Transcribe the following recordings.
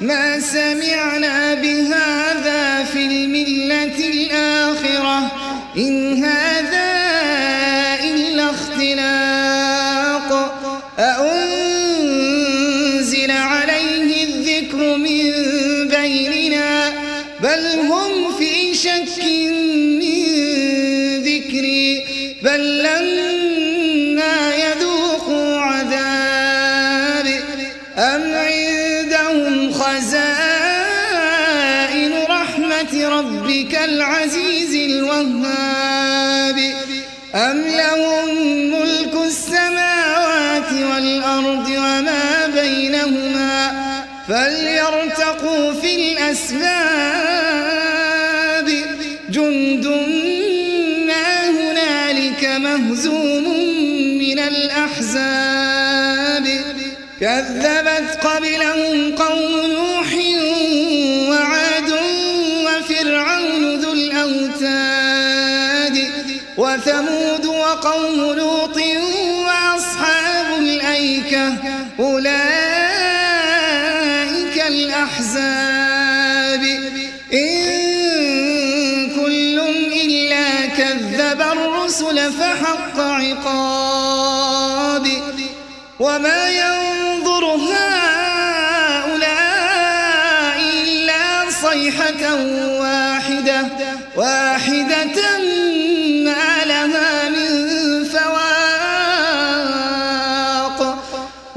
ما سمعنا بهذا في الملة الآخرة ربك العزيز الوهاب. أم لهم ملك السماوات والأرض وما بينهما؟ فليرتقوا في الأسباب. جند ما هنالك مهزوم من الأحزاب. كذبت قبلهم قوم وثمود وقوم لوط وأصحاب الأيكة أولئك الأحزاب. إن كل إلا كذب الرسل فحق عقاب. وما ينظر هؤلاء إلا صيحة واحدة واحدة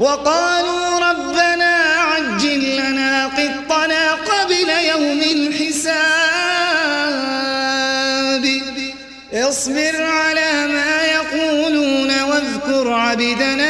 وقالوا ربنا عجل لنا قطنا قبل يوم الحساب. اصبر على ما يقولون واذكر عبدنا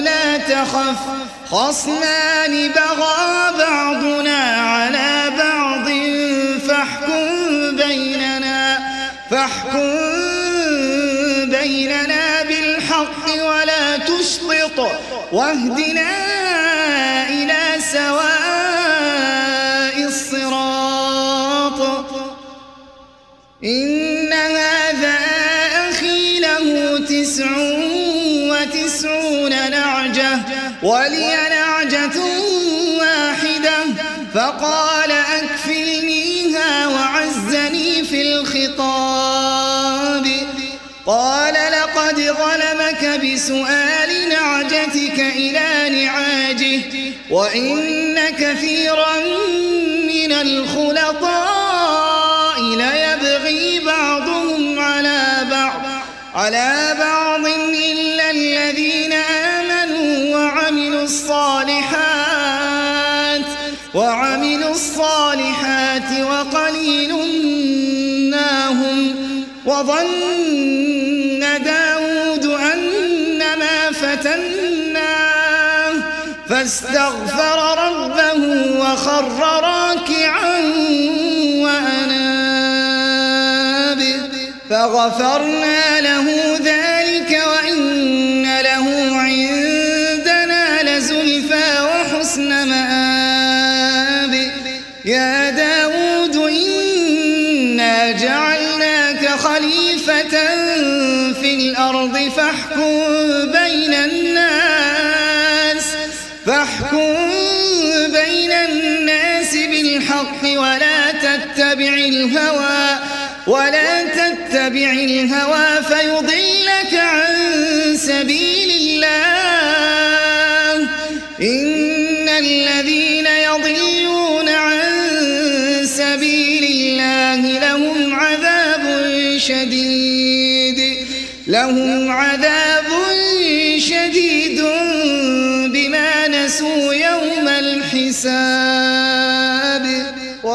تخف خصمان بغى بعضنا على بعض فاحكم بيننا فاحكم بيننا بالحق ولا تشطط واهدنا ولي نعجة واحدة فقال أكفلنيها وعزني في الخطاب. قال لقد ظلمك بسؤال نعجتك إلى نعاجه وإن كثيرا من الخلطاء وظن داود أنما فتناه فاستغفر ربه وخر راكعا وأناب فغفرنا له بالحق ولا تتبع الهوى ولا تتبع الهوى فيضلك عن سبيل الله. إن الذين يضلون عن سبيل الله لهم عذاب شديد لهم عذاب شديد بما نسوا يوم الحساب.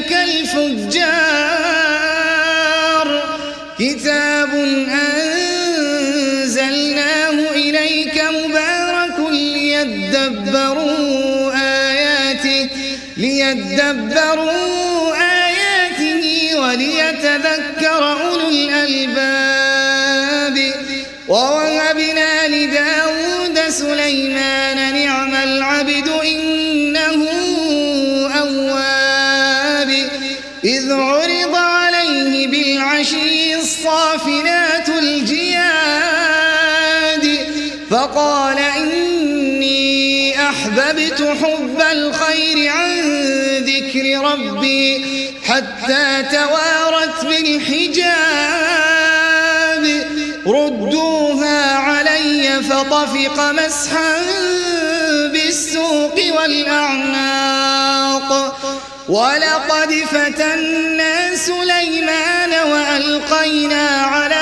كالفجار. كتاب أنزلناه إليك مبارك ليدبروا آياته ليدبروا آياته وليتذكر أولو الألباب. فقال إني أحببت حب الخير عن ذكر ربي حتى توارت بالحجاب. ردوها علي فطفق مسحا بالسوق والأعناق. ولقد فتنا سليمان وألقينا على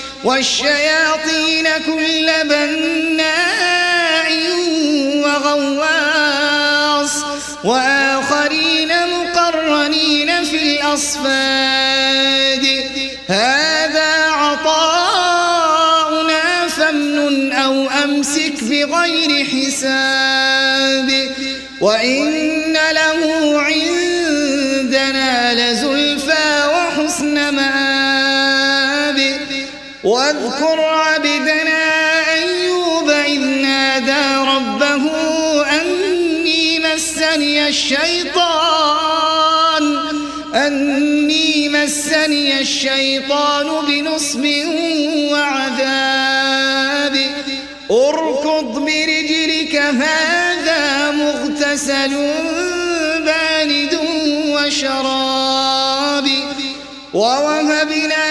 والشياطين كل بناء وغواص وآخرين مقرنين في الأصفاد. هذا عطاؤنا فامنن أو أمسك بغير حساب. وإن واذكر عبدنا أيوب إذ نادى ربه أني مسني الشيطان أني مسني الشيطان بنصب وعذاب. اركض برجلك هذا مغتسل بارد وشراب. ووهبنا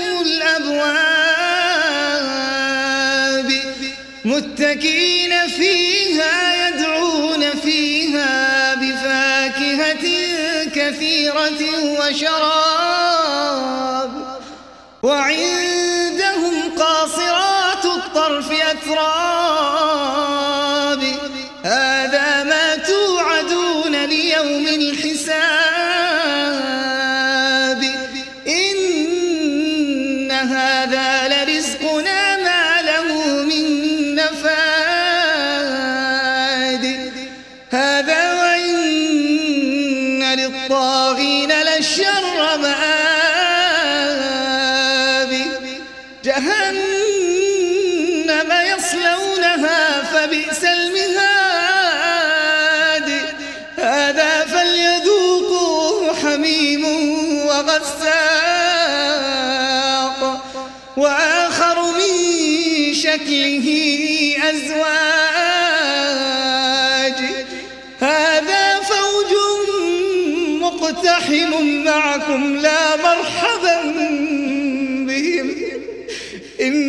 متكئين فيها يدعون فيها بفاكهة كثيرة وشراب وعندهم للطاغين لشر مآب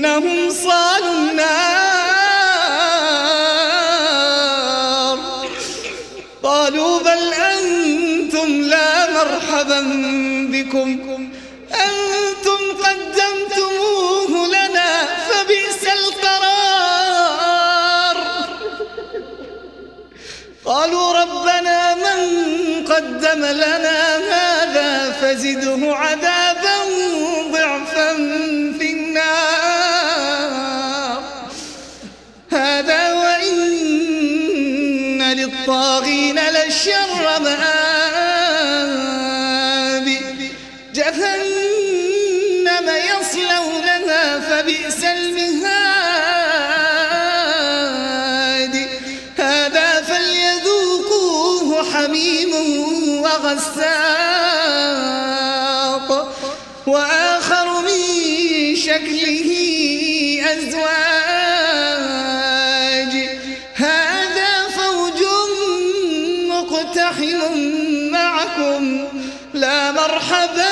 إنهم صالوا النار. قالوا بل أنتم لا مرحبا بكم. أنتم قدمتموه لنا فبئس القرار. قالوا ربنا من قدم لنا هذا فزده عذابا. للطاغين لشر مآب. مقتحم معكم. لا مرحبا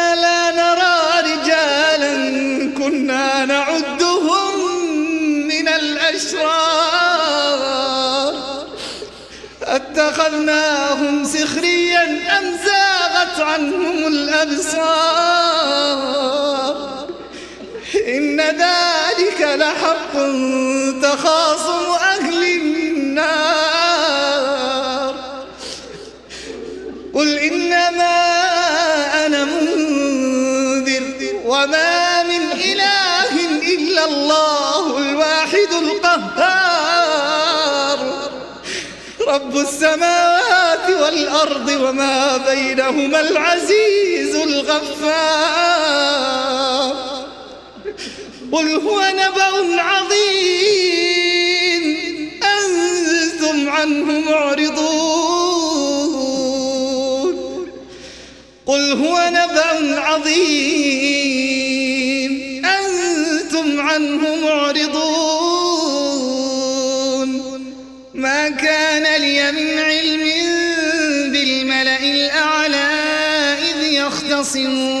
كنا نعدهم من الأشرار. أتخذناهم سخريا أم زاغت عنهم الأبصار؟ إن ذلك لحق تخاصم أهل النار. رب السماوات والأرض وما بينهما العزيز الغفار. قل هو نبأ عظيم. أنتم عنه معرضون. قل هو نبأ عظيم. أنتم عنه معرضون. من علم بالملأ الأعلى إذ يختصمون.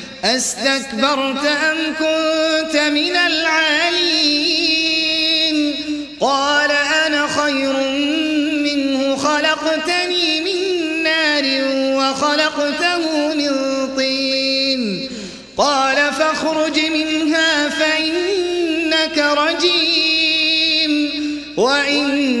أستكبرت أم كنت من العالين؟ قال أنا خير منه خلقتني من نار وخلقته من طين. قال فاخرج منها فإنك رجيم. وإن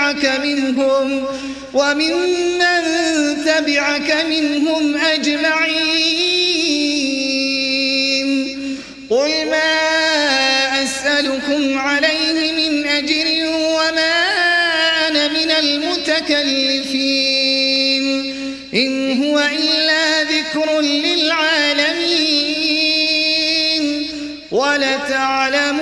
تبعك منهم وممن تبعك منهم أجمعين. قل ما أسألكم عليه من أجر وما أنا من المتكلفين. إن هو إلا ذكر للعالمين. ولتعالى